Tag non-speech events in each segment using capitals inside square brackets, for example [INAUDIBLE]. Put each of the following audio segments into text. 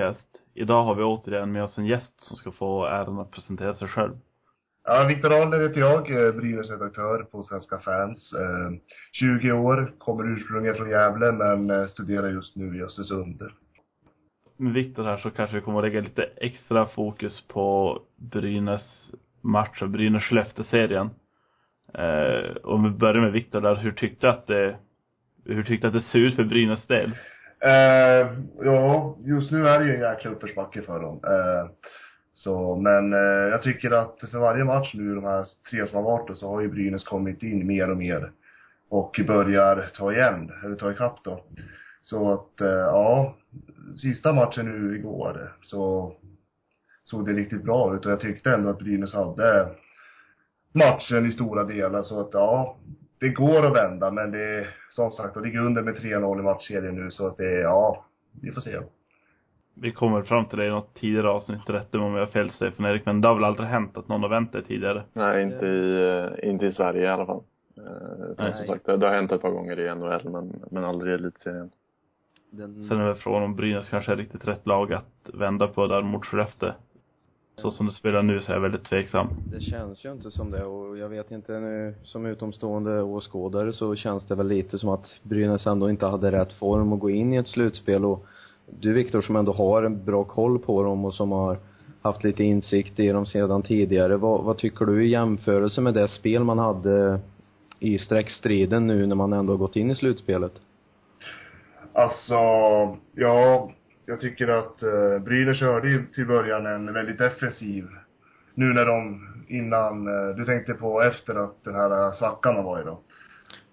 podcast. Idag har vi återigen med oss en gäst som ska få äran att presentera sig själv. Ja, Viktor Ahlner heter jag, eh, Brynäs-redaktör på Svenska fans. Eh, 20 år, kommer ursprungligen från Gävle men eh, studerar just nu i Östersund. Med Viktor här så kanske vi kommer att lägga lite extra fokus på Brynäs match och Brynäs-Skellefteå-serien. Eh, om vi börjar med Viktor där, hur tyckte att det, hur tyckte att det ser ut för Brynäs del? Eh, ja, just nu är det ju en jäkla uppförsbacke för dem. Eh, så, men eh, jag tycker att för varje match nu, de här tre som har varit då, så har ju Brynäs kommit in mer och mer. Och börjar ta igen, eller ta ikapp då. Så att, eh, ja, sista matchen nu igår så såg det riktigt bra ut och jag tyckte ändå att Brynäs hade matchen i stora delar så att ja, det går att vända men det som sagt, de ligger under med 3-0 i matchserien nu så att det är, ja, vi får se. Vi kommer fram till det i något tidigare avsnitt, rätt om jag har fel Stefan Erik, men det har väl aldrig hänt att någon har vänt det tidigare? Nej, inte i, inte i Sverige i alla fall. Eh, utan som sagt, det, har hänt ett par gånger i NHL men, men aldrig i elitserien. Den... Sen är det frågan om Brynäs kanske är riktigt rätt lag att vända på där mot Skellefteå. Så som det spelar nu så är jag väldigt tveksam. Det känns ju inte som det och jag vet inte nu, som utomstående åskådare så känns det väl lite som att Brynäs ändå inte hade rätt form att gå in i ett slutspel och du Viktor som ändå har en bra koll på dem och som har haft lite insikt i dem sedan tidigare. Vad, vad tycker du i jämförelse med det spel man hade i streckstriden nu när man ändå har gått in i slutspelet? Alltså, ja, jag tycker att eh, Brynäs körde ju till början en väldigt defensiv, nu när de, innan, eh, du tänkte på efter att den här eh, svackan har varit då?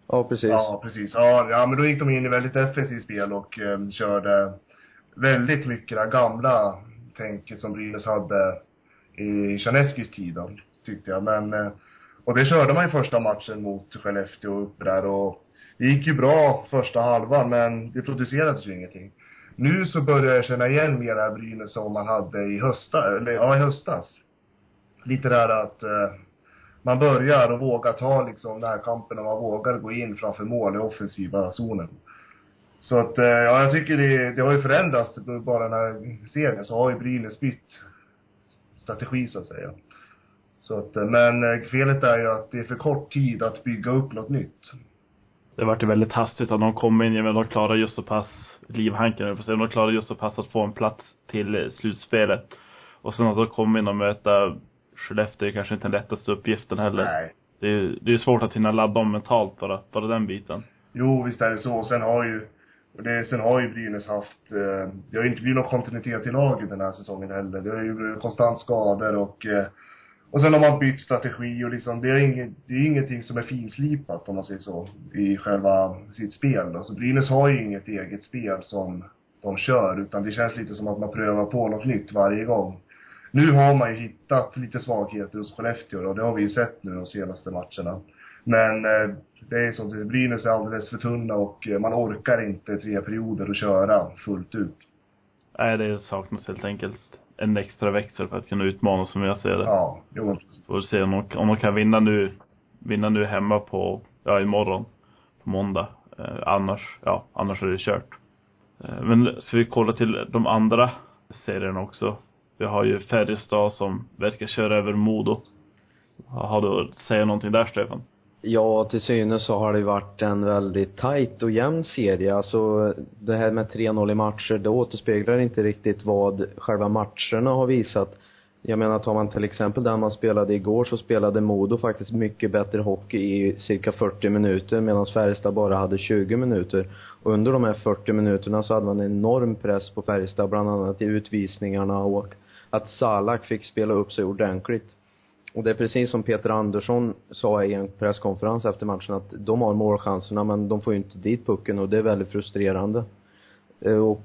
Ja, precis. Ja, precis. Ja, ja men då gick de in i väldigt defensivt spel och eh, körde väldigt mycket det gamla tänket som Brynäs hade i Tjaneskis tid då, tyckte jag. Men, eh, och det körde man i första matchen mot Skellefteå uppe där och det gick ju bra första halvan men det producerades ju ingenting. Nu så börjar jag känna igen mer det här Brynäs som man hade i höstas, eller ja, i höstas. Lite där att eh, man börjar och vågar ta liksom närkampen och man vågar gå in framför mål i offensiva zonen. Så att, eh, ja, jag tycker det, det har ju förändrats bara den här serien, så har ju Brynäs bytt strategi så att säga. Så att, eh, men eh, felet är ju att det är för kort tid att bygga upp något nytt. Det vart ju väldigt hastigt att de kom in, men de klarade just så pass, livhanken får säga, de klarar just så pass att få en plats till slutspelet. Och sen att de kommer in och möta Skellefteå är kanske inte den lättaste uppgiften heller. Nej. Det är, det är svårt att hinna ladda om mentalt bara, bara den biten. Jo, visst är det så. Sen har ju och det, sen har ju Brynäs haft, eh, det har ju inte blivit någon kontinuitet i laget den här säsongen heller. Det har ju blivit konstant skador och eh, och sen har man bytt strategi och liksom, det är inget, det är ingenting som är finslipat om man säger så, i själva sitt spel Alltså Brynäs har ju inget eget spel som de kör, utan det känns lite som att man prövar på något nytt varje gång. Nu har man ju hittat lite svagheter hos Skellefteå och det har vi ju sett nu de senaste matcherna. Men eh, det är så att Brynäs är alldeles för tunna och eh, man orkar inte tre perioder att köra fullt ut. Nej, det saknas helt enkelt en extra växel för att kunna utmana som jag ser det. Ja, jo. Får se om de, om de kan vinna nu, vinna nu hemma på, ja imorgon, på måndag. Eh, annars, ja, annars är det kört. Eh, men så vi kollar till de andra serierna också. Vi har ju Färjestad som verkar köra över Modo. Har du att säga någonting där Stefan? Ja, till synes så har det varit en väldigt tajt och jämn serie. Alltså det här med 3-0 i matcher, det återspeglar inte riktigt vad själva matcherna har visat. Jag menar, tar man till exempel den man spelade igår så spelade Modo faktiskt mycket bättre hockey i cirka 40 minuter medan Färjestad bara hade 20 minuter. Och under de här 40 minuterna så hade man en enorm press på Färjestad, bland annat i utvisningarna och att Salak fick spela upp sig ordentligt. Och det är precis som Peter Andersson sa i en presskonferens efter matchen att de har målchanserna men de får ju inte dit pucken och det är väldigt frustrerande. Eh, och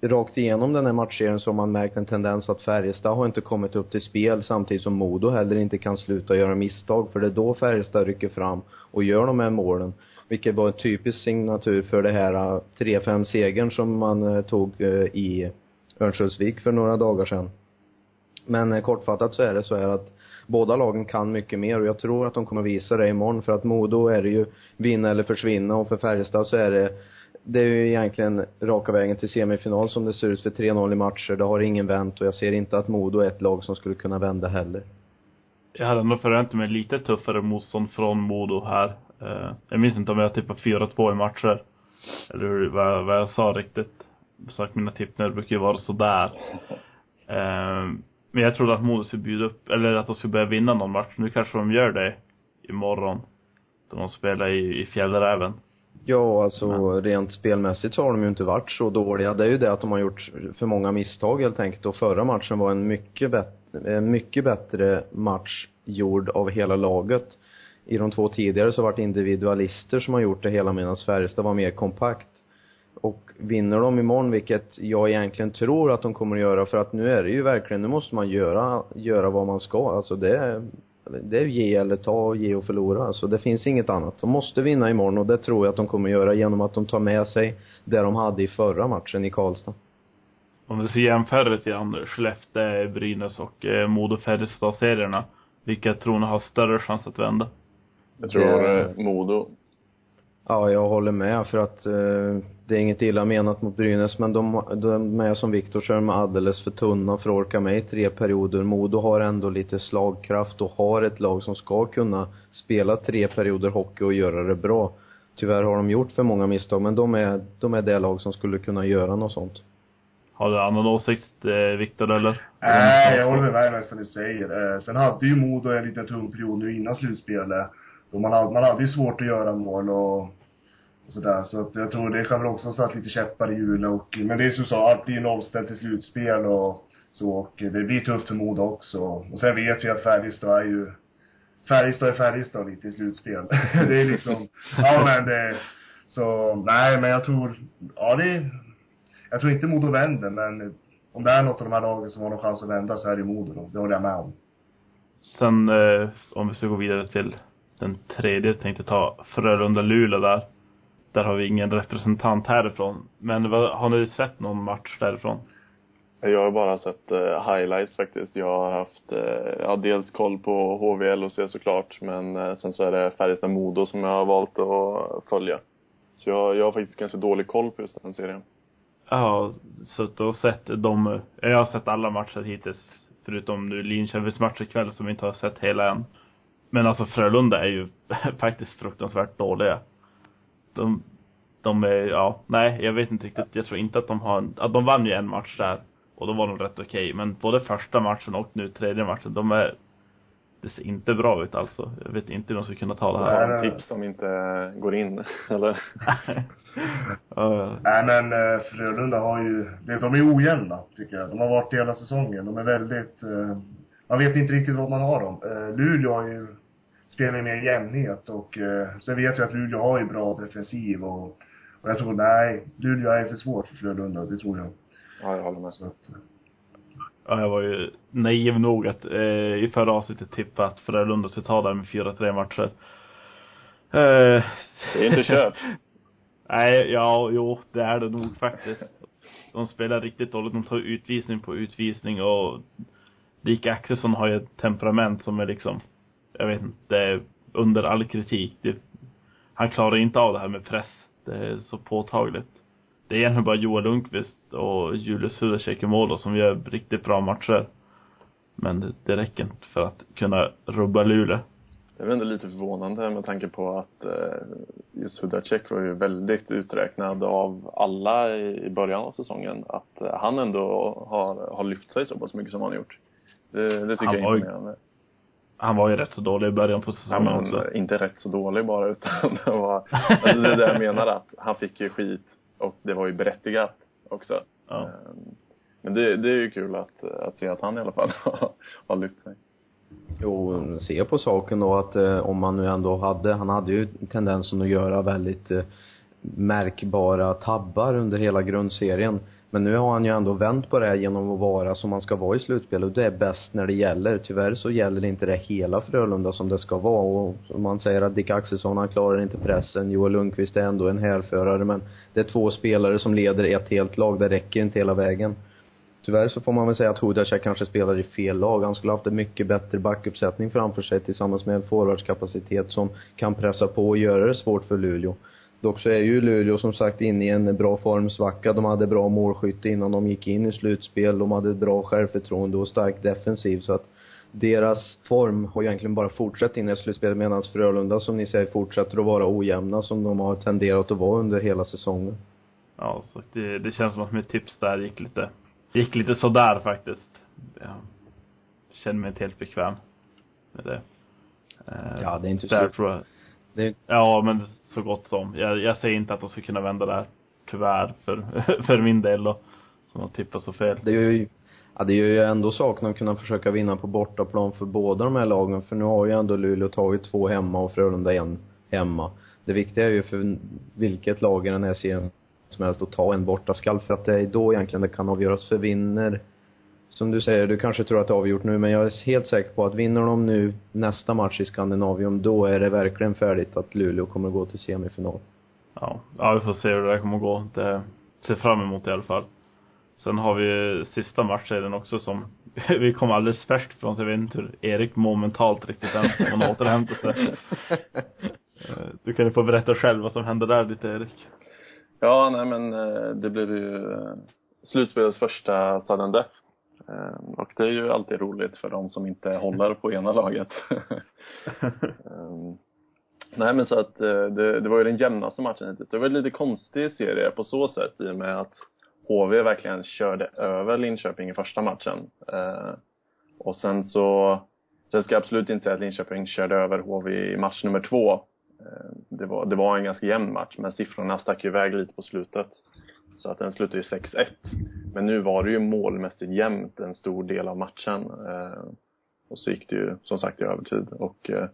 rakt igenom den här matchserien så har man märkt en tendens att Färjestad har inte kommit upp till spel samtidigt som Modo heller inte kan sluta göra misstag för det är då Färjestad rycker fram och gör de här målen. Vilket var en typisk signatur för det här eh, 3-5 segern som man eh, tog i Örnsköldsvik för några dagar sedan. Men kortfattat så är det så här att båda lagen kan mycket mer och jag tror att de kommer visa det imorgon för att Modo är det ju vinna eller försvinna och för Färjestad så är det det är ju egentligen raka vägen till semifinal som det ser ut för 3-0 i matcher. Det har ingen vänt och jag ser inte att Modo är ett lag som skulle kunna vända heller. Jag hade nog förväntat mig lite tuffare motstånd från Modo här. Eh, jag minns inte om jag tippade 4-2 i matcher. Eller hur, vad, vad jag sa riktigt. Sagt mina tippningar brukar ju vara sådär. [LAUGHS] Men jag trodde att Modo skulle bjuda upp, eller att de skulle börja vinna någon match. Nu kanske de gör det imorgon. Då de spelar i, i Fjällräven. Ja, alltså rent spelmässigt så har de ju inte varit så dåliga. Det är ju det att de har gjort för många misstag helt enkelt. Och förra matchen var en mycket bättre, en mycket bättre match gjord av hela laget. I de två tidigare så har det varit individualister som har gjort det hela medan Färjestad var mer kompakt. Och vinner de imorgon, vilket jag egentligen tror att de kommer att göra, för att nu är det ju verkligen, nu måste man göra, göra vad man ska. Alltså det är, det är ge eller ta, ge och förlora. Alltså det finns inget annat. De måste vinna imorgon och det tror jag att de kommer att göra genom att de tar med sig det de hade i förra matchen i Karlstad. Om vi ska jämföra lite grann, Skellefteå, Brynäs och eh, Modo Färjestad-serierna. Vilka tror ni har större chans att vända? Jag tror Det- eh, Modo. Ja, jag håller med för att eh, det är inget illa menat mot Brynäs men de, de är som Viktor säger, de är alldeles för tunna för att orka med i tre perioder. Modo har ändå lite slagkraft och har ett lag som ska kunna spela tre perioder hockey och göra det bra. Tyvärr har de gjort för många misstag men de är, de är det lag som skulle kunna göra något sånt. Har du annan åsikt, eh, Viktor, eller? Nej, jag håller med nästan du säger. Eh, sen hade ju Modo en liten tung period nu innan slutspelet. Då man, man hade ju svårt att göra mål och, och sådär. Så att jag tror det kan väl också ha satt lite käppar i hjulet och, men det är som du sa, allt blir nollställt i slutspel och så. Och det blir tufft för Modo också. Och sen vet vi att Färjestad är ju Färjestad är Färjestad lite i slutspel. [LAUGHS] det är liksom, ja men det, så, nej men jag tror, ja det, jag tror inte Modo vänder men om det är något av de här lagen som har någon chans att vända så är det Modo då. Det håller jag med om. Sen, eh, om vi ska gå vidare till den tredje, tänkte ta Frölunda-Luleå där. Där har vi ingen representant härifrån. Men vad, har ni sett någon match därifrån? Jag har bara sett eh, highlights faktiskt. Jag har haft, eh, ja, dels koll på HVL och se såklart, men eh, sen så är det Färjestad-Modo som jag har valt att följa. Så jag, jag har faktiskt ganska dålig koll på just den serien. Har suttit och sett de, jag har sett alla matcher hittills. Förutom nu Linköpings match ikväll som vi inte har sett hela än. Men alltså Frölunda är ju [LAUGHS] faktiskt fruktansvärt dåliga. De, de är, ja, nej jag vet inte riktigt. Jag tror inte att de har, att de vann ju en match där. Och då var de rätt okej. Men både första matchen och nu tredje matchen, de är, det ser inte bra ut alltså. Jag vet inte hur de ska kunna ta det här. en nej. tips som inte går in, [LAUGHS] eller? [LAUGHS] Ja, Nej men eh, Frölunda har ju, det- de är ojämna tycker jag. De har varit det hela säsongen. De är väldigt, eh, man vet inte riktigt vad man har dem. Eh, Luleå har ju, spelar ju mer jämnhet och eh, sen vet jag att Luleå har ju bra defensiv och, och jag tror, nej, Luleå är för svårt för Frölunda, det tror jag. Ja, jag håller med. Så att, Ja, jag var ju naiv nog att eh, i förra avsnittet tippa att Frölunda skulle ta där med 4-3 matcher. Eh, Det är inte kört. [LAUGHS] Nej, ja, jo, det är det nog faktiskt. De spelar riktigt dåligt. De tar utvisning på utvisning och Dick Axelsson har ju ett temperament som är liksom, jag vet inte, under all kritik. Det, han klarar inte av det här med press. Det är så påtagligt. Det är egentligen bara Joel Lundqvist och Julius Hudacek i mål som gör riktigt bra matcher. Men det, det räcker inte för att kunna rubba Luleå. Det är väl ändå lite förvånande med tanke på att eh, just Hudacek var ju väldigt uträknad av alla i början av säsongen. Att eh, han ändå har, har lyft sig så pass mycket som han har gjort. Det, det tycker Han jag är imponerande. Han var ju rätt så dålig i början på Ja, säsongen men också. inte rätt så dålig bara [LAUGHS] utan det var, alltså det är det jag menar att han fick ju skit och det var ju berättigat också. Ja. Ehm, Men det, det är ju kul att, att se att han i alla fall har, [LAUGHS] har lyft sig. Jo, se på saken då att eh, om man nu ändå hade, han hade ju tendensen att göra väldigt eh, märkbara tabbar under hela grundserien. Men nu har han ju ändå vänt på det här genom att vara som man ska vara i slutspel och det är bäst när det gäller. Tyvärr så gäller det inte det hela Frölunda som det ska vara och man säger att Dick Axelsson han klarar inte pressen. Joel Lundqvist är ändå en härförare men det är två spelare som leder ett helt lag, det räcker inte hela vägen. Tyvärr så får man väl säga att Hudacek kanske spelar i fel lag. Han skulle haft en mycket bättre backuppsättning framför sig tillsammans med en forwardskapacitet som kan pressa på och göra det svårt för Luleå. Dock så är ju Luleå som sagt inne i en bra formsvacka. De hade bra målskytte innan de gick in i slutspel. De hade bra självförtroende och stark defensiv så att deras form har egentligen bara fortsatt in i slutspelet medan Frölunda som ni säger fortsätter att vara ojämna som de har tenderat att vara under hela säsongen. Ja, så det, det känns som att mitt tips där gick lite, gick lite sådär faktiskt. Jag känner mig inte helt bekväm med det. Eh, ja, det är inte slut. Tror jag, det är... Ja, men så gott som. Jag, jag säger inte att de ska kunna vända det här. Tyvärr, för, [LAUGHS] för min del då. Som har tippat så fel. Det gör ju, ja det gör ju ändå saken att kunna försöka vinna på bortaplan för båda de här lagen. För nu har ju ändå Luleå tagit två hemma och Frölunda en hemma. Det viktiga är ju för vilket lag i den här serien som helst att ta en bortaskall för att det är då egentligen det kan avgöras. För vinner som du säger, du kanske tror att det är avgjort nu, men jag är helt säker på att vinner de nu nästa match i Skandinavium, då är det verkligen färdigt att Luleå kommer gå till semifinal. Ja, ja vi får se hur det där kommer gå. Det ser fram emot i alla fall. Sen har vi sista matchen också som [LAUGHS] vi kom alldeles färskt från, så jag vet inte hur Erik mår mentalt riktigt än. Han återhämtar sig. [LAUGHS] Du kan ju få berätta själv vad som hände där lite Erik. Ja, nej men eh, det blev ju eh, slutspelets första sudden death och det är ju alltid roligt för de som inte håller på ena laget. [LAUGHS] Ehm, nej men så att eh, det, det var ju den jämnaste matchen hittills. Det var en lite konstig serie på så sätt i och med att HV verkligen körde över Linköping i första matchen. Ehm, och sen så, sen ska jag absolut inte säga att Linköping körde över HV i match nummer två. Det var, det var en ganska jämn match, men siffrorna stack iväg lite på slutet. Så att den slutade ju 6-1. Men nu var det ju målmässigt jämnt en stor del av matchen. Eh, och så gick det ju som sagt i övertid. Och eh,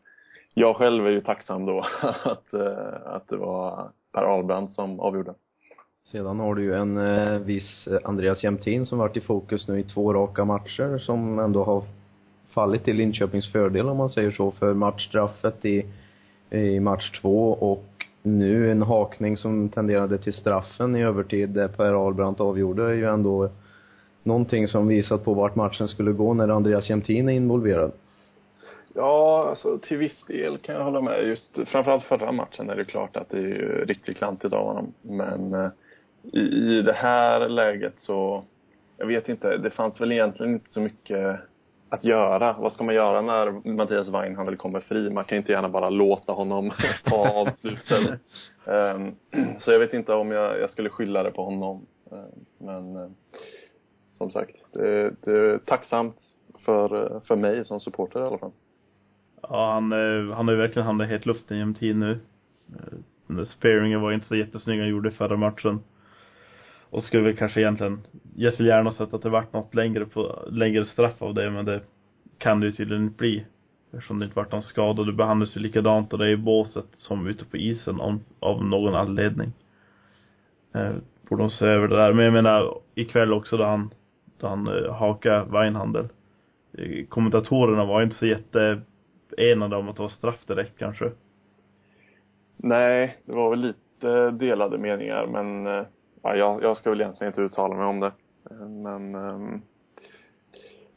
jag själv är ju tacksam då [LAUGHS] att, eh, att det var Per Ahlbrand som avgjorde. Sedan har du ju en eh, viss eh, Andreas Jämtin som varit i fokus nu i två raka matcher som ändå har fallit till Linköpings fördel om man säger så för matchstraffet i, i match två och nu en hakning som tenderade till straffen i övertid där Per Albrandt avgjorde är ju ändå någonting som visat på vart matchen skulle gå när Andreas Jämtin är involverad. Ja, alltså till viss del kan jag hålla med. Just framförallt förra matchen är det klart att det är ju riktigt klantigt av honom. Men eh, i, i det här läget så, jag vet inte, det fanns väl egentligen inte så mycket att göra. Vad ska man göra när Mattias Weinhandel kommer fri? Man kan inte gärna bara låta honom [LAUGHS] ta avslutet. um, ehm, så jag vet inte om jag, jag skulle skylla det på honom. Um, men um, som sagt, det, det är tacksamt för, för mig som supporter i alla fall. Ja, han, eh, han har ju verkligen hamnat helt luften genom tid nu. Eh, den där sparingen var inte så jättesnygg han gjorde förra matchen. Och skulle väl kanske egentligen, jag skulle gärna sett att det vart något längre på, längre straff av det, men det kan det ju tydligen inte bli. Eftersom det inte vart någon skada. Du behandlas ju likadant och det är i båset som ute på isen om, av någon anledning. Eh, borde de se över det där. Men jag menar, ikväll också då han, då han eh, hakade Weinhandel. Eh, kommentatorerna var inte så jätte enade om att det var straff direkt kanske. Nej, det var väl lite delade meningar men eh, ja, jag, jag ska väl egentligen inte uttala mig om det. Men um,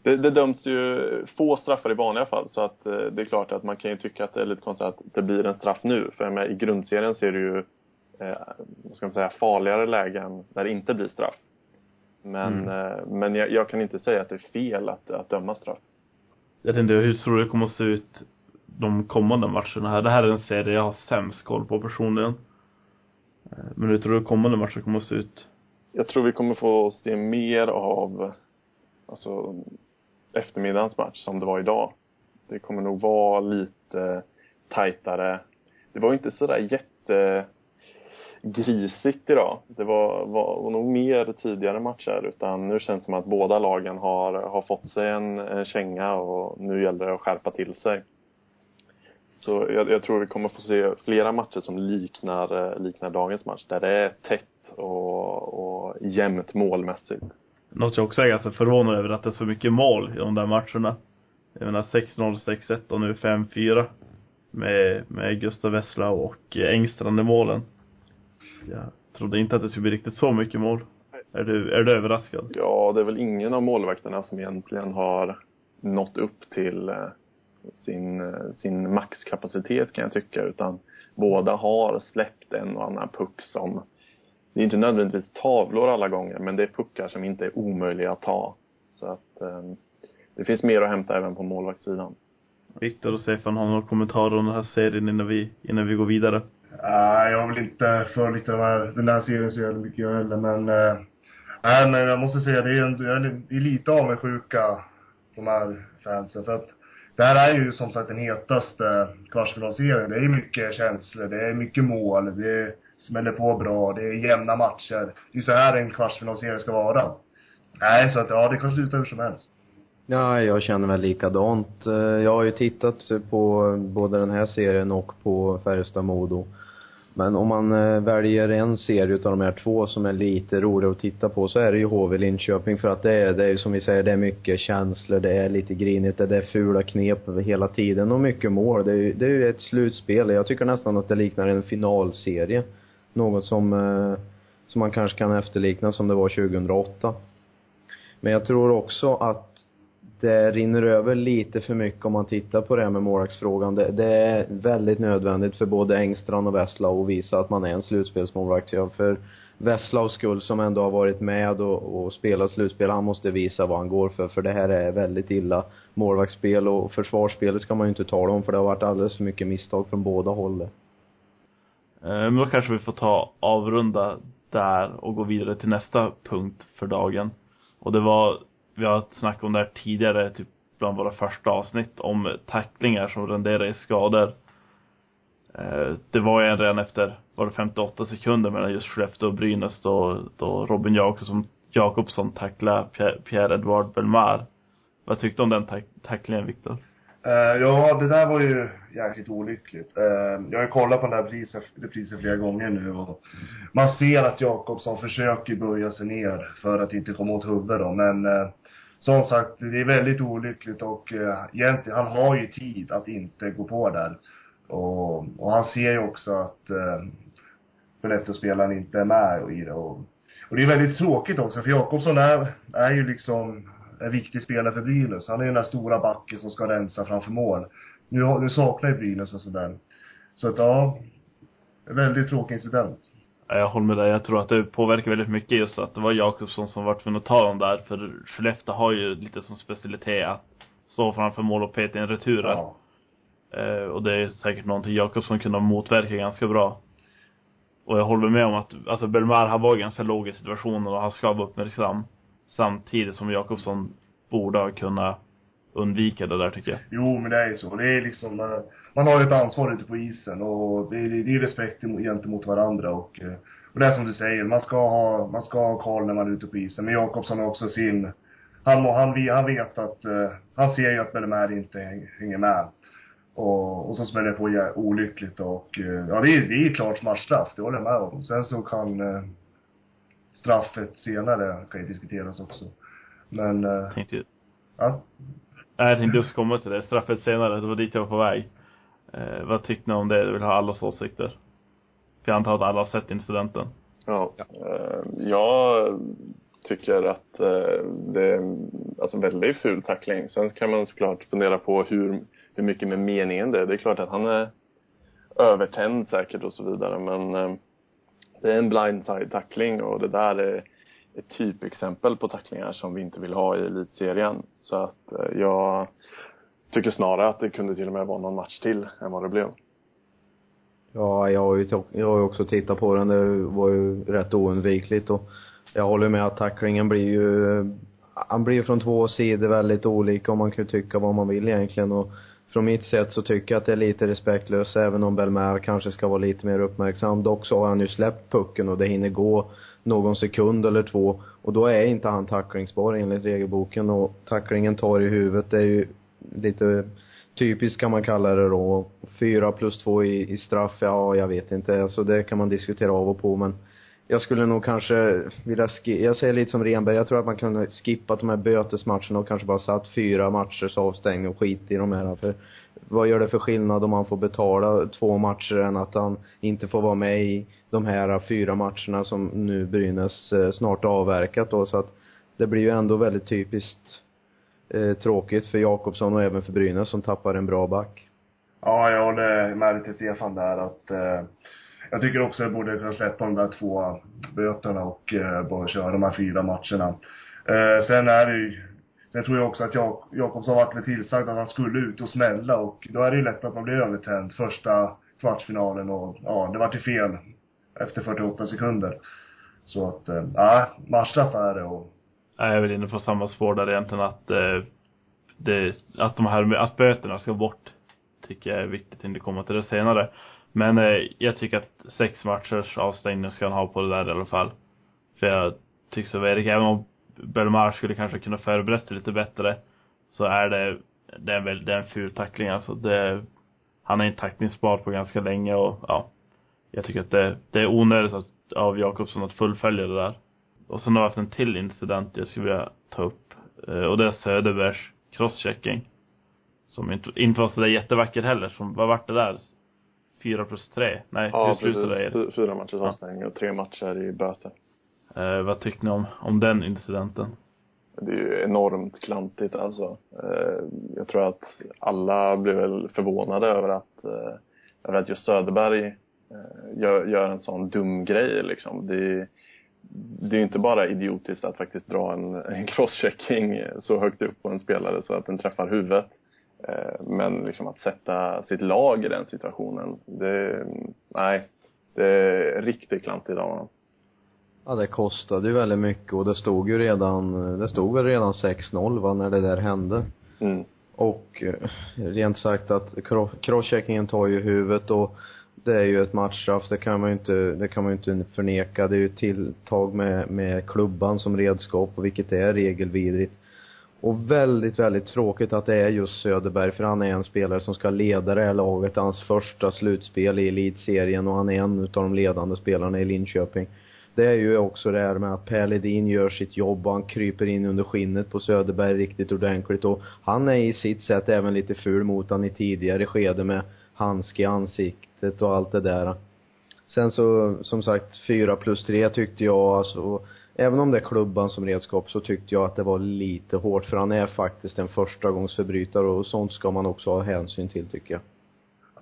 det, det döms ju få straffar i vanliga fall så att uh, det är klart att man kan ju tycka att det är lite konstigt att det blir en straff nu. För med, i grundserien ser du ju, eh, vad ska man säga, farligare lägen där det inte blir straff. Men, mm. eh, men jag, jag, kan inte säga att det är fel att, att döma straff. Jag tänkte, hur tror du det kommer att se ut de kommande matcherna här? Det här är en serie jag har sämst koll på personligen. Eh, men hur tror du kommande matcher kommer att se ut? Jag tror vi kommer få se mer av, alltså, eftermiddagens match som det var idag. Det kommer nog vara lite tajtare. Det var inte sådär jätte grisigt idag. Det var, var, var nog mer tidigare matcher utan nu känns det som att båda lagen har, har fått sig en, en känga och nu gäller det att skärpa till sig. Så jag, jag, tror vi kommer få se flera matcher som liknar, eh, liknar dagens match. Där det är tätt och, och jämnt målmässigt. Något jag också är ganska förvånad över att det är så mycket mål i de där matcherna. Jag menar 6-0, 6-1 och nu 5-4. Med, med Gustav Wessla och Engstrand i målen. Jag trodde inte att det skulle bli riktigt så mycket mål. Är du, är du överraskad? Ja, det är väl ingen av målvakterna som egentligen har nått upp till eh, sin, sin maxkapacitet kan jag tycka. Utan båda har släppt en och annan puck som det är inte nödvändigtvis tavlor alla gånger, men det är puckar som inte är omöjliga att ta. Så att eh, det finns mer att hämta även på målvaktssidan. Viktor och Stefan, har några kommentarer om den här serien innan vi, innan vi går vidare? Nej, jag har väl inte följt den här, den här serien så jävla mycket jag heller, men eh, Nej, men jag måste säga, det är, en, det är lite avundsjuka, de här fansen. För att det här är ju som sagt den hetaste kvartsfinalserien. Det är mycket känslor, det är mycket mål, det smäller på bra, det är jämna matcher. Det är så här en kvartsfinalserie ska vara. Nej, så att ja, det kan sluta hur som helst. Ja, jag känner väl likadant. Eh, jag har ju tittat på både den här serien och på Färjestad-Modo. Men om man eh, väljer en serie utav de här två som är lite roligare att titta på så är det ju HV Linköping för att det är, det är ju som vi säger, det är mycket känslor, det är lite grinigt, det är fula knep hela tiden och mycket mål. Det är ju, det är ju ett slutspel. Jag tycker nästan att det liknar en finalserie. Något som, eh, som man kanske kan efterlikna som det var 2008. Men jag tror också att det rinner över lite för mycket om man tittar på det här med målvaktsfrågan. Det, det är väldigt nödvändigt för både Engstrand och Veslau att visa att man är en slutspelsmålvakt. Ja, för Veslaus skull som ändå har varit med och, och spelat slutspel, han måste visa vad han går för, för det här är väldigt illa. Målvaktsspel och försvarsspelet ska man ju inte tala om, för det har varit alldeles för mycket misstag från båda hållen. Eh, men då kanske vi får ta avrunda där och gå vidare till nästa punkt för dagen. Och det var vi har snackat om det här tidigare, typ bland våra första avsnitt, om tacklingar som renderar i skador. Eh, det var ju en redan efter, var det 58 sekunder mellan just Skellefteå och Brynäs då, då Robin Jakobsson, Jakobsson tacklade Pierre-Edouard Belmar. Vad tyckte du om den tack tacklingen, Viktor? Uh, ja, det där var ju jäkligt olyckligt. Uh, jag har ju kollat på den där reprisen, reprisen flera gånger nu och man ser att Jakobsson försöker böja sig ner för att inte komma åt huvudet då, men uh, som sagt, det är väldigt olyckligt och uh, egentligen, han har ju tid att inte gå på där. Och, och han ser ju också att uh, Skellefteåspelaren inte är med i det och, och det är väldigt tråkigt också för Jakobsson är, är ju liksom en viktig spelare för Brynäs. Han är ju den där stora backen som ska rensa framför mål. Nu, nu saknar ju Brynäs en sån där. Så att ja, en väldigt tråkig incident. Jag håller med dig. Jag tror att det påverkar väldigt mycket just att det var Jakobsson som var tvungen att ta dem där. För Skellefteå har ju lite som specialitet att stå framför mål och peta in returer. Ja. Eh, och det är säkert någonting Jakobsson kunde motverka ganska bra. Och jag håller med om att, alltså Belmar, han var ganska låg i situationen och han ska vara uppmärksam. Samtidigt som Jakobsson borde ha kunnat undvika det där tycker jag. Jo, men det är ju så. Det är liksom, eh, man har ju ett ansvar ute på isen och det är, det är respekt gentemot varandra och, eh, och det är som du säger, man ska ha, man ska ha koll när man är ute på isen. Men Jakobsson har också sin, han, han, han vet att, eh, han ser ju att Bellemare inte hänger med. Och, och så smäller det på olyckligt och, ja det är, det är klart matchstraff, det håller jag med om. Sen så kan straffet senare kan ju diskuteras också. Men... Jag tänkte Ja? Nej, jag tänkte just komma till det. Straffet senare, det var dit jag var på väg. Eh, vad tyckte ni om det? Jag vill ha allas åsikter. För jag antar att alla har sett incidenten. Ja. Eh, jag tycker att eh, det är alltså väldigt ful tackling. Sen kan man såklart fundera på hur, hur mycket med meningen det är. Det är klart att han är övertänd säkert och så vidare men eh, det är en blindside tackling och det där är ett typexempel på tacklingar som vi inte vill ha i elitserien. Så att eh, jag tycker snarare att det kunde till och med vara någon match till än vad det blev. Ja, jag har ju, jag har också tittat på den. Det var ju rätt oundvikligt och jag håller med att tacklingen blir ju, eh, han blir ju från två sidor väldigt olika och man kan ju tycka vad man vill egentligen och från mitt sätt så tycker jag att det är lite respektlöst även om Belmer kanske ska vara lite mer uppmärksam. Dock så har han ju släppt pucken och det hinner gå någon sekund eller två och då är inte han tacklingsbar enligt regelboken och tacklingen tar i huvudet det är ju lite typiskt kan man kalla det då. Fyra plus två i, i straff, ja jag vet inte. Alltså det kan man diskutera av och på men jag skulle nog kanske vilja jag säger lite som Renberg, jag tror att man kunde skippa de här bötesmatcherna och kanske bara satt fyra matchers avstängning och skit i de här. För vad gör det för skillnad om man får betala två matcher än att han inte får vara med i de här fyra matcherna som nu Brynäs eh, snart avverkat då så att det blir ju ändå väldigt typiskt eh, tråkigt för Jakobsson och även för Brynäs som tappar en bra back. Ja, jag håller med till Stefan där att eh, jag tycker också att jag borde kunna släppa de där två böterna och eh, bara köra de här fyra matcherna. Eh, sen är det ju, sen tror jag också att Jak Jakobsson varit lite tillsagd att han skulle ut och smälla och då är det ju lätt att man blir övertänd första kvartsfinalen och ja, det vart ju fel efter 48 sekunder. Så att, eh, matchstraff är det och Jag är väl inne på samma spår där egentligen att eh, det, att de här, att böterna ska bort tycker jag är viktigt innan det kommer till det senare. Men eh, jag tycker att sex matchers avstängning ska han ha på det där i alla fall. För jag tycker så Erik, även om Belmar skulle kanske kunna förberett sig lite bättre, så är det, det är en, väl, det är en ful tackling alltså. Det, han är inte tacklingsbar på ganska länge och ja, jag tycker att det, det är onödigt att, av Jakobsson att fullfölja det där. Och sen har vi haft en till incident jag skulle vilja ta upp. Eh, och det är Söderbergs crosschecking. Som inte, inte var sådär jättevacker heller. Som, vad vart det där? Fyra plus tre? Nej, Ja, hur slutade det? Fyra matchers avstängning och tre matcher i böter. Eh, vad tyckte ni om, om den incidenten? Det är ju enormt klantigt alltså. Eh, Jag tror att alla blev väl förvånade över att, eh, över att just Söderberg eh, gör, gör en sån dum grej liksom. Det, det är ju inte bara idiotiskt att faktiskt dra en, en crosschecking så högt upp på en spelare så att den träffar huvudet. Eh, Men liksom att sätta sitt lag i den situationen, det, nej. Det är riktigt klantigt av honom. Ja, det kostade ju väldigt mycket och det stod ju redan, det stod väl redan 6-0 va, när det där hände. Mm. Och eh, rent sagt att cro- crosscheckingen tar ju huvudet och det är ju ett matchstraff, det kan man ju inte, det kan man ju inte förneka. Det är ju ett tilltag med, med klubban som redskap och vilket är regelvidrigt. Och väldigt, väldigt tråkigt att det är just Söderberg för han är en spelare som ska leda det här laget, hans första slutspel i elitserien och han är en utav de ledande spelarna i Linköping. Det är ju också det här med att Per Ledin gör sitt jobb och han kryper in under skinnet på Söderberg riktigt ordentligt och han är i sitt sätt även lite ful mot han i tidigare skede med handske i ansiktet och allt det där. Sen så, som sagt, fyra plus tre tyckte jag alltså, även om det är klubban som redskap så tyckte jag att det var lite hårt för han är faktiskt en förstagångsförbrytare och sånt ska man också ha hänsyn till tycker jag.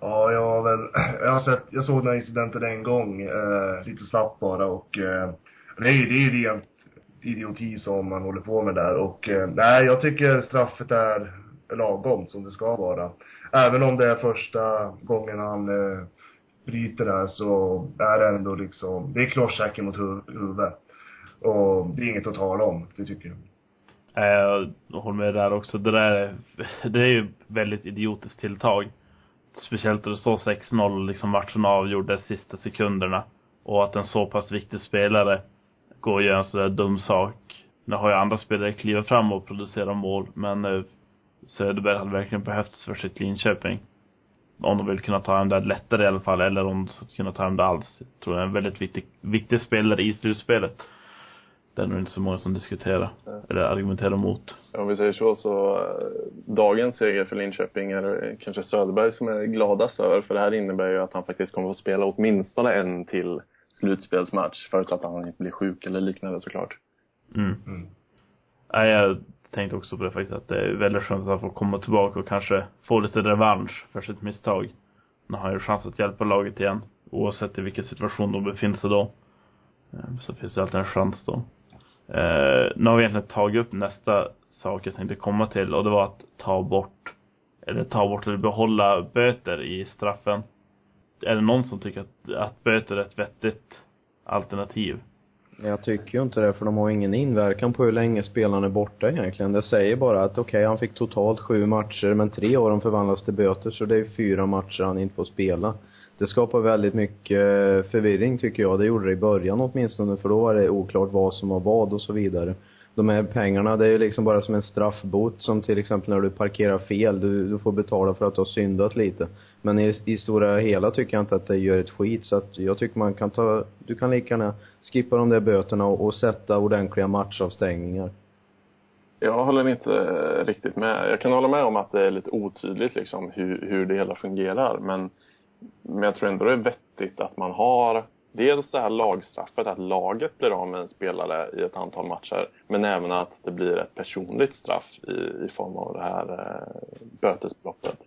Ja, jag har väl, jag har sett, jag såg den här incidenten en gång, eh, lite snabbt bara och eh, det är ju, det är ju rent idioti som man håller på med där och eh, nej, jag tycker straffet är lagom som det ska vara. Även om det är första gången han eh, bryter där så är det ändå liksom, det är crosschecken mot huvudet. Och det är inget att tala om, det tycker jag. Eh, Jag håller med där också. Det där är, det är ju väldigt idiotiskt tilltag. Speciellt då det står 6-0 liksom matchen avgjordes sista sekunderna. Och att en så pass viktig spelare går och gör en sådär dum sak. Nu har ju andra spelare klivit fram och producerat mål, men eh, Söderberg hade verkligen behövts för sitt Linköping. Om de vill kunna ta hem det lättare i alla fall, eller om de ska kunna ta hem det alls. Jag tror det är en väldigt viktig, viktig spelare i slutspelet. Det är nog inte så många som diskuterar, eller argumenterar mot. Om vi säger så, så eh, dagens seger för Linköping är det kanske Söderberg som är gladast över. För det här innebär ju att han faktiskt kommer att spela åtminstone en till slutspelsmatch. Förutsatt att han inte blir sjuk eller liknande såklart. Mm. Mm. Nej, jag tänkte också på det faktiskt, att det är väldigt skönt att han får komma tillbaka och kanske få lite revansch för sitt misstag. Nu har han ju chans att hjälpa laget igen, oavsett i vilken situation de befinner sig då. Eh, Så finns det alltid en chans då. Eh, nu har vi egentligen tagit upp nästa sak jag tänkte komma till och det var att ta bort, eller ta bort eller behålla böter i straffen. Är det någon som tycker att, att böter är ett vettigt alternativ? Jag tycker ju inte det för de har ingen inverkan på hur länge spelaren är borta egentligen. Det säger bara att okej, han fick totalt sju matcher men tre av dem förvandlas till böter så det är fyra matcher han inte får spela. Det skapar väldigt mycket förvirring tycker jag. Det gjorde det i början åtminstone för då var det oklart vad som var vad och så vidare. De här pengarna, det är ju liksom bara som en straffbot som till exempel när du parkerar fel. Du, du får betala för att du har syndat lite. Men i, i stora hela tycker jag inte att det gör ett skit så att jag tycker man kan ta, du kan lika gärna skippa de där böterna och, och sätta ordentliga matchavstängningar. Jag håller inte eh, riktigt med. Jag kan hålla med om att det är lite otydligt liksom hur, hur det hela fungerar. Men, men jag tror ändå det är vettigt att man har dels det här lagstraffet, att laget blir av med en spelare i ett antal matcher. Men även att det blir ett personligt straff i, i form av det här eh, bötesbeloppet.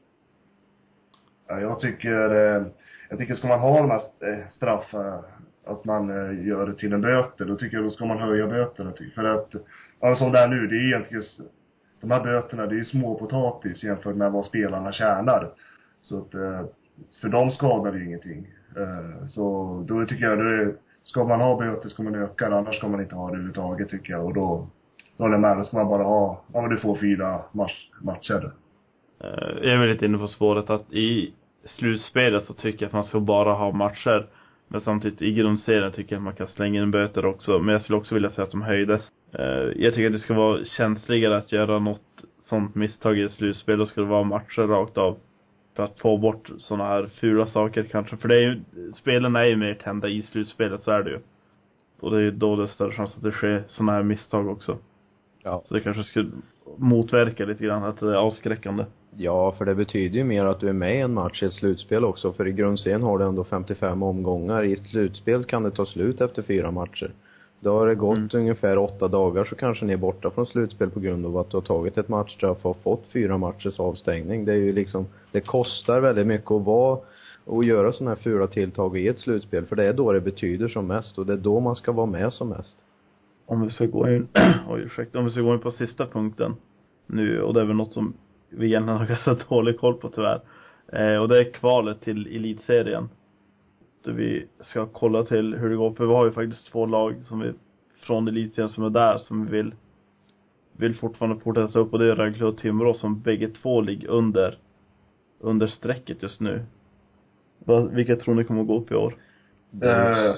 Ja, jag tycker, eh, jag tycker ska man ha de här eh, straffen, eh, att man eh, gör det till en böter, då tycker jag då ska man höja böterna. För att, ja, som det är nu, det är egentligen, de här böterna, det är ju småpotatis jämfört med vad spelarna tjänar. Så att, eh, för de skadar ju ingenting. Eh, så då tycker jag, då är, ska man ha böter ska man öka det, annars ska man inte ha det överhuvudtaget tycker jag. Och då, då håller jag med, då ska man bara ha, ja men du får fyra match, matcher. Eh, jag är väl lite inne på spåret att i slutspelet så tycker jag att man ska bara ha matcher. Men samtidigt i grundserien tycker jag att man kan slänga in böter också. Men jag skulle också vilja säga att de höjdes. Eh, jag tycker att det ska vara känsligare att göra något sånt misstag i ett slutspel. Då ska det vara matcher rakt av. För att få bort sådana här fula saker kanske. För det är ju, spelen är ju mer tända i slutspelet, så är det ju. Och det är ju då det är större chans att det sker sådana här misstag också. Ja. Så det kanske skulle motverka lite grann, att det är avskräckande. Ja, för det betyder ju mer att du är med i en match i ett slutspel också. För i grundserien har du ändå 55 omgångar. I ett slutspel kan det ta slut efter fyra matcher. Då har det gått Mm. ungefär åtta dagar så kanske ni är borta från slutspel på grund av att du har tagit ett matchstraff och fått fyra matchers avstängning. Det är ju liksom, det kostar väldigt mycket att vara och göra sådana här fula tilltag i ett slutspel. För det är då det betyder som mest och det är då man ska vara med som mest. om vi ska gå in, [CLEARS THROAT] oj ursäkta, om vi ska gå in på sista punkten nu, och det är väl något som vi egentligen har ganska [LAUGHS] dålig koll på tyvärr. Eh, och det är kvalet till elitserien. Vi ska kolla till hur det går, för vi har ju faktiskt två lag som vi, från elitserien som är där, som vi vill, vill fortfarande fortsätta upp och det är Rögle och Timrå som bägge två ligger under, under strecket just nu. Vad, vilka tror ni kommer att gå upp i år? Eh,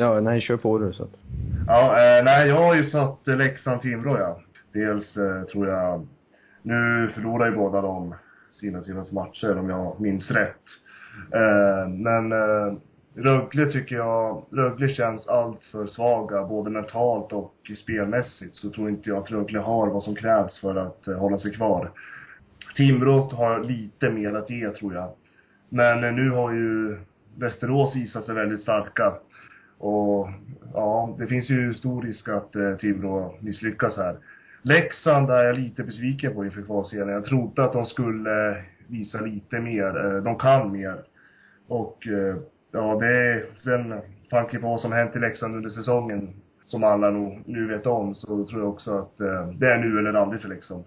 Ja, nej, kör på du så att. Ja, eh, nej jag har ju satt Leksand-Timrå ja. Dels eh, tror jag, nu förlorar ju båda de sina senaste matcher om jag minns rätt. Eh, men eh, Rögle tycker jag, Rögle känns allt för svaga både mentalt och spelmässigt. Så tror inte jag att Rögle har vad som krävs för att eh, hålla sig kvar. Timrå har lite mer att ge tror jag. Men eh, nu har ju Västerås visat sig väldigt starka. Och ja, det finns ju stor risk att eh, Timrå misslyckas här. Leksand är jag lite besviken på inför kvalserien. Jag trodde att de skulle visa lite mer. Eh, de kan mer. Och eh, ja, det är sen tanke på vad som hänt i Leksand under säsongen, som alla nog nu vet om, så tror jag också att eh, det är nu eller aldrig för Leksand.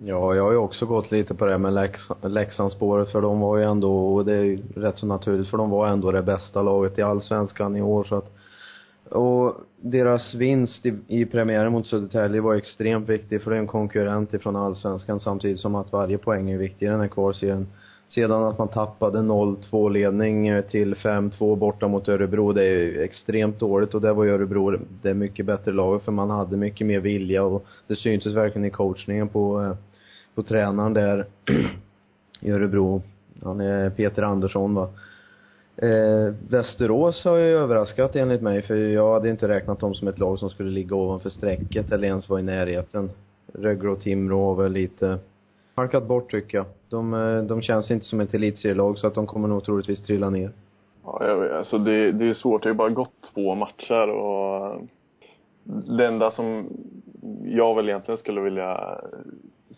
Ja, jag har ju också gått lite på det med Leksandsspåret för de var ju ändå, och det är ju rätt så naturligt för de var ändå det bästa laget i allsvenskan i år så att och deras vinst i, i premiären mot Södertälje var extremt viktig för det är en konkurrent ifrån allsvenskan samtidigt som att varje poäng är viktig i den här kvalserien. Sedan att man tappade 0-2 ledning eh, till 5-2 borta mot Örebro, det är ju extremt dåligt och där var ju Örebro det mycket bättre laget för man hade mycket mer vilja och det syntes verkligen i coachningen på, eh, på tränaren där [CLEARS THROAT] i Örebro. Han är Peter Andersson va. Eh, Västerås har ju överraskat enligt mig för jag hade inte räknat dem som ett lag som skulle ligga ovanför strecket eller ens vara i närheten. Rögle och Timrå har väl lite markat bort tycker jag. De, eh, de känns inte som ett elitserielag så att de kommer nog troligtvis trilla ner. Ja, jag vet. Alltså det, det är svårt. Det har ju bara gått två matcher och eh, det enda som jag väl egentligen skulle vilja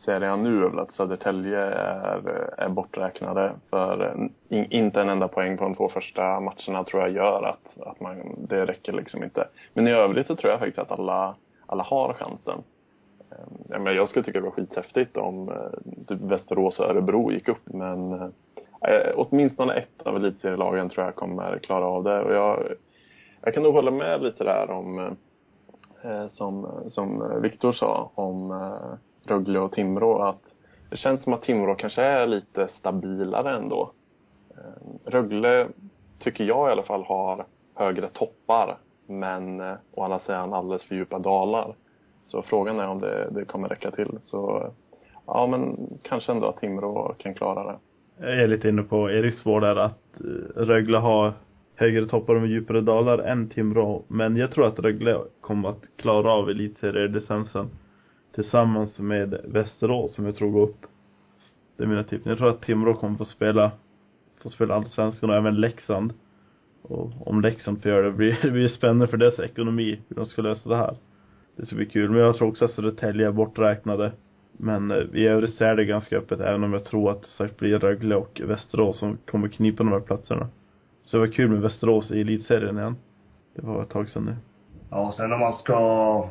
säga redan nu är väl att Södertälje är, är borträknade. För in, inte en enda poäng på de två första matcherna tror jag gör att, att man, det räcker liksom inte. Men i övrigt så tror jag faktiskt att alla, alla har chansen. Ehm, jag, menar, jag skulle tycka det var skithäftigt om eh, typ Västerås och Örebro gick upp men eh, eh, åtminstone ett av elitserielagen tror jag kommer klara av det. Och jag, jag kan nog hålla med lite där om eh, som, som Viktor sa om eh, Rögle och Timrå att det känns som att Timrå kanske är lite stabilare ändå. Eh, Rögle tycker jag i alla fall har högre toppar men eh, å andra sidan alldeles för djupa dalar. Så frågan är om det, det kommer räcka till. Så ja, men kanske ändå att Timrå kan klara det. Jag är lite inne på Eriks spår där att eh, Rögle har högre toppar och djupare dalar än Timrå. Men jag tror att Rögle kommer att klara av elitserielicensen tillsammans med Västerås som jag tror går upp. Det är mina tips. Jag tror att Timrå kommer få spela, få spela allsvenskan och även Leksand. Och om Leksand får göra det, blir det blir spännande för deras ekonomi, hur de ska lösa det här. Det ska bli kul. Men jag tror också att Södertälje är borträknade. Men eh, i övrigt så är det ganska öppet, även om jag tror att det sagt blir Rögle och Västerås som kommer knipa de här platserna. Så det var kul med Västerås i elitserien igen. Det var ett tag sedan nu. Ja, sen om man ska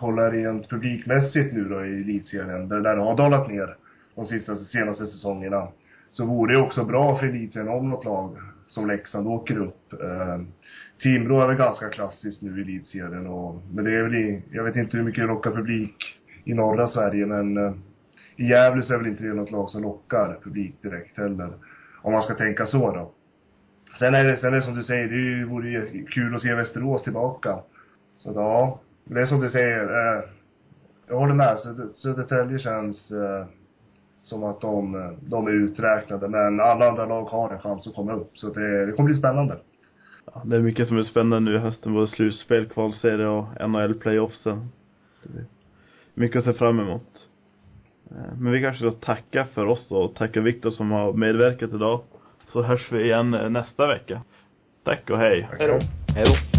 kolla rent publikmässigt nu då i elitserien, där, där det har dalat ner de sista, senaste säsongerna, så vore det också bra för elitserien om något lag som Leksand åker upp. Eh, Timrå är väl ganska klassiskt nu i elitserien och, men det är väl i, jag vet inte hur mycket det lockar publik i norra Sverige men eh, i Gävle så är väl inte det något lag som lockar publik direkt heller. Om man ska tänka så då. Sen är det, sen är det som du säger, det vore ju kul att se Västerås tillbaka. Så ja, det är som du säger, eh, jag håller med. Söder- Södertälje känns eh, som att de, eh, de är uträknade. Men alla andra lag har en chans att komma upp. Så det, det kommer bli spännande. Ja, det är mycket som är spännande nu i hösten, både slutspel, kvalserie och NHL-playoffsen. Mycket att se fram emot. Eh, Men vi kanske ska tacka för oss och tacka Viktor som har medverkat idag. Så hörs vi igen eh, nästa vecka. Tack och hej. Hej då.